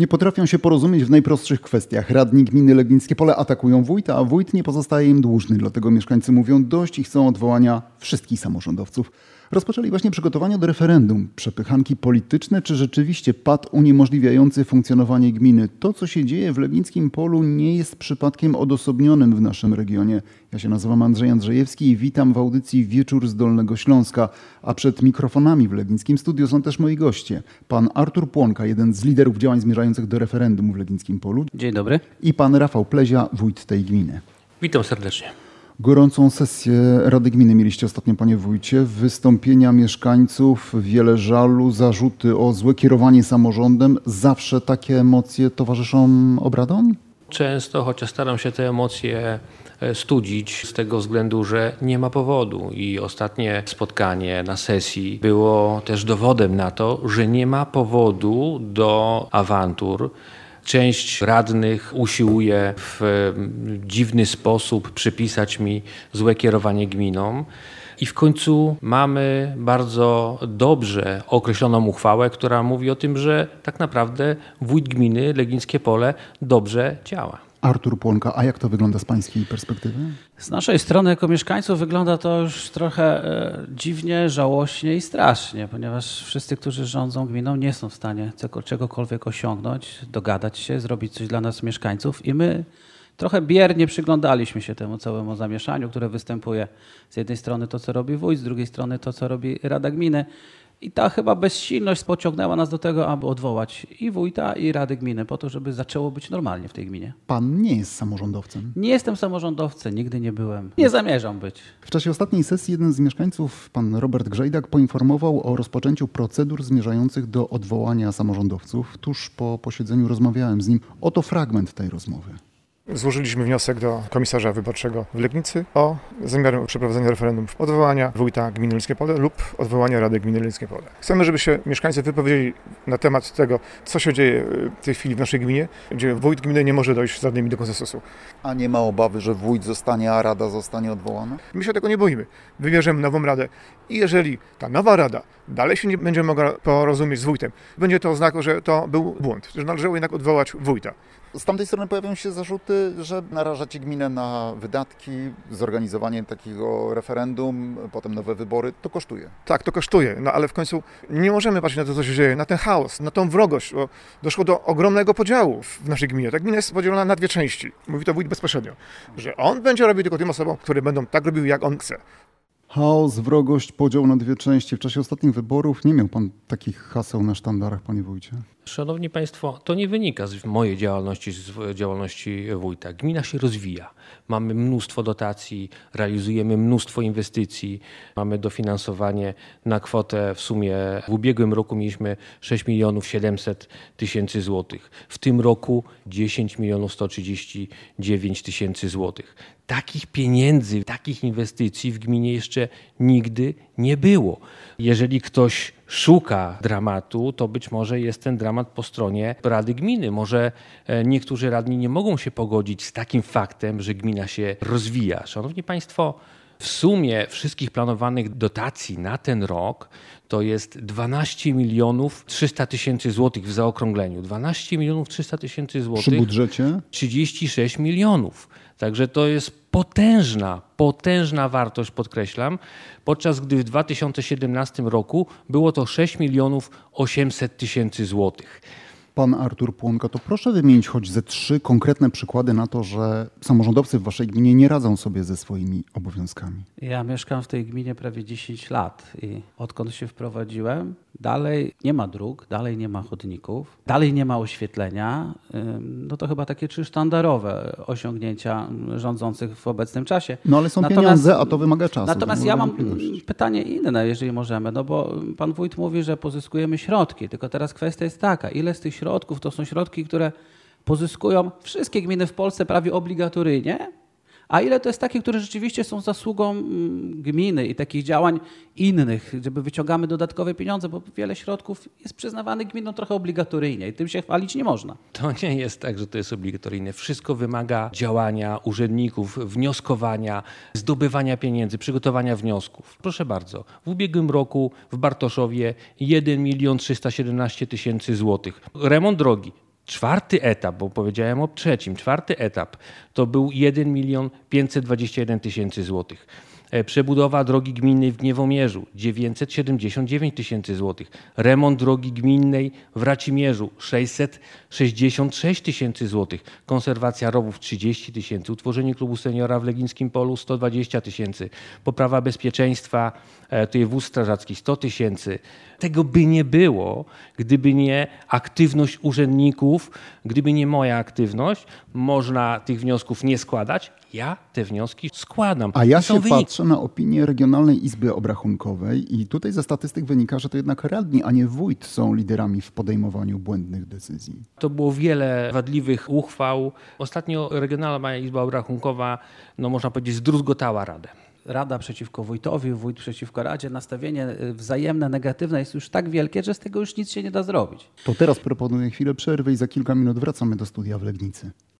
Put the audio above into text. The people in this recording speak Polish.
Nie potrafią się porozumieć w najprostszych kwestiach. Radni gminy Legnickie Pole atakują wójta, a wójt nie pozostaje im dłużny. Dlatego mieszkańcy mówią dość i chcą odwołania wszystkich samorządowców. Rozpoczęli właśnie przygotowania do referendum. Przepychanki polityczne czy rzeczywiście pad uniemożliwiający funkcjonowanie gminy? To, co się dzieje w Legnickim Polu nie jest przypadkiem odosobnionym w naszym regionie. Ja się nazywam Andrzej Andrzejewski i witam w audycji Wieczór z Dolnego Śląska. A przed mikrofonami w Legnickim Studio są też moi goście. Pan Artur Płonka, jeden z liderów działań zmierzających do referendum w Legnickim Polu. Dzień dobry. I pan Rafał Plezia, wójt tej gminy. Witam serdecznie. Gorącą sesję Rady Gminy mieliście ostatnio, panie wójcie. Wystąpienia mieszkańców, wiele żalu, zarzuty o złe kierowanie samorządem. Zawsze takie emocje towarzyszą obradom? Często, chociaż staram się te emocje e, studzić z tego względu, że nie ma powodu i ostatnie spotkanie na sesji było też dowodem na to, że nie ma powodu do awantur. Część radnych usiłuje w dziwny sposób przypisać mi złe kierowanie gminą. I w końcu mamy bardzo dobrze określoną uchwałę, która mówi o tym, że tak naprawdę wójt gminy Legińskie Pole dobrze działa. Artur Płonka, a jak to wygląda z Pańskiej perspektywy? Z naszej strony, jako mieszkańców, wygląda to już trochę e, dziwnie, żałośnie i strasznie, ponieważ wszyscy, którzy rządzą gminą, nie są w stanie czegokolwiek osiągnąć, dogadać się, zrobić coś dla nas, mieszkańców, i my trochę biernie przyglądaliśmy się temu całemu zamieszaniu, które występuje z jednej strony to, co robi wójt, z drugiej strony to, co robi Rada Gminy. I ta chyba bezsilność pociągnęła nas do tego, aby odwołać i wójta, i Rady Gminy, po to, żeby zaczęło być normalnie w tej gminie. Pan nie jest samorządowcem. Nie jestem samorządowcem, nigdy nie byłem. Nie zamierzam być. W czasie ostatniej sesji jeden z mieszkańców, pan Robert Grzejdak, poinformował o rozpoczęciu procedur zmierzających do odwołania samorządowców. Tuż po posiedzeniu rozmawiałem z nim. Oto fragment tej rozmowy. Złożyliśmy wniosek do komisarza wyborczego w Legnicy o zamiar przeprowadzenia referendum odwołania wójta gminy Lińskie Pole lub odwołania Rady Gminy Lińskie Pole. Chcemy, żeby się mieszkańcy wypowiedzieli na temat tego, co się dzieje w tej chwili w naszej gminie, gdzie wójt gminy nie może dojść z żadnymi do konsensusu. A nie ma obawy, że wójt zostanie, a rada zostanie odwołana? My się tego nie boimy. Wybierzemy nową radę i jeżeli ta nowa rada dalej się nie będzie mogła porozumieć z wójtem, będzie to oznaką, że to był błąd, że należało jednak odwołać wójta. Z tamtej strony pojawiają się zarzuty, że narażacie gminę na wydatki, zorganizowanie takiego referendum, potem nowe wybory. To kosztuje. Tak, to kosztuje, no ale w końcu nie możemy patrzeć na to, co się dzieje, na ten chaos, na tą wrogość. Bo doszło do ogromnego podziału w naszej gminie. Ta gmina jest podzielona na dwie części. Mówi to wójt bezpośrednio, że on będzie robił tylko tym osobom, które będą tak robiły, jak on chce. Chaos, wrogość, podział na dwie części. W czasie ostatnich wyborów nie miał pan takich haseł na sztandarach, panie wójcie? Szanowni Państwo, to nie wynika z mojej działalności, z działalności wójta. Gmina się rozwija. Mamy mnóstwo dotacji, realizujemy mnóstwo inwestycji, mamy dofinansowanie na kwotę w sumie w ubiegłym roku mieliśmy 6 milionów 700 tysięcy złotych. W tym roku 10 milionów 139 tysięcy złotych. Takich pieniędzy, takich inwestycji w gminie jeszcze nigdy nie było. Jeżeli ktoś szuka dramatu, to być może jest ten dramat po stronie Rady Gminy. Może e, niektórzy radni nie mogą się pogodzić z takim faktem, że gmina się rozwija. Szanowni Państwo, w sumie wszystkich planowanych dotacji na ten rok to jest 12 milionów 300 tysięcy złotych w zaokrągleniu. 12 milionów 300 tysięcy złotych. Przy budżecie? 36 milionów. Także to jest potężna, potężna wartość, podkreślam, podczas gdy w 2017 roku było to 6 milionów 800 tysięcy złotych. Pan Artur Płonka, to proszę wymienić choć ze trzy konkretne przykłady na to, że samorządowcy w waszej gminie nie radzą sobie ze swoimi obowiązkami. Ja mieszkam w tej gminie prawie 10 lat i odkąd się wprowadziłem, dalej nie ma dróg, dalej nie ma chodników, dalej nie ma oświetlenia. No to chyba takie trzy sztandarowe osiągnięcia rządzących w obecnym czasie. No ale są natomiast, pieniądze, a to wymaga czasu. Natomiast ja mam pytanie inne, jeżeli możemy, no bo pan wójt mówi, że pozyskujemy środki, tylko teraz kwestia jest taka, ile z tych środków to są środki, które pozyskują wszystkie gminy w Polsce prawie obligatoryjnie, a ile to jest takie, które rzeczywiście są zasługą mm, gminy i takich działań innych, żeby wyciągamy dodatkowe pieniądze, bo wiele środków jest przyznawanych gminom trochę obligatoryjnie i tym się chwalić nie można. To nie jest tak, że to jest obligatoryjne. Wszystko wymaga działania urzędników, wnioskowania, zdobywania pieniędzy, przygotowania wniosków. Proszę bardzo, w ubiegłym roku w Bartoszowie 1 milion 317 tysięcy złotych. Remont drogi Czwarty etap, bo powiedziałem o trzecim, czwarty etap to był 1 milion 521 tysięcy złotych. E, Przebudowa drogi gminnej w Gniewomierzu 979 tysięcy złotych. Remont drogi gminnej w Racimierzu 666 tysięcy złotych. Konserwacja rowów 30 tysięcy. Utworzenie klubu seniora w Legińskim Polu 120 tysięcy. Poprawa bezpieczeństwa, e, tutaj wóz strażacki 100 tysięcy. Tego by nie było, gdyby nie aktywność urzędników, gdyby nie moja aktywność. Można tych wniosków nie składać. Ja te wnioski składam. A ja się wyniki. patrzę na opinię Regionalnej Izby Obrachunkowej i tutaj ze statystyk wynika, że to jednak radni, a nie wójt są liderami w podejmowaniu błędnych decyzji. To było wiele wadliwych uchwał. Ostatnio Regionalna Izba Obrachunkowa, no można powiedzieć, zdruzgotała Radę. Rada przeciwko wójtowi, wójt przeciwko radzie, nastawienie y, wzajemne, negatywne jest już tak wielkie, że z tego już nic się nie da zrobić. To teraz proponuję chwilę przerwy i za kilka minut wracamy do studia w Legnicy.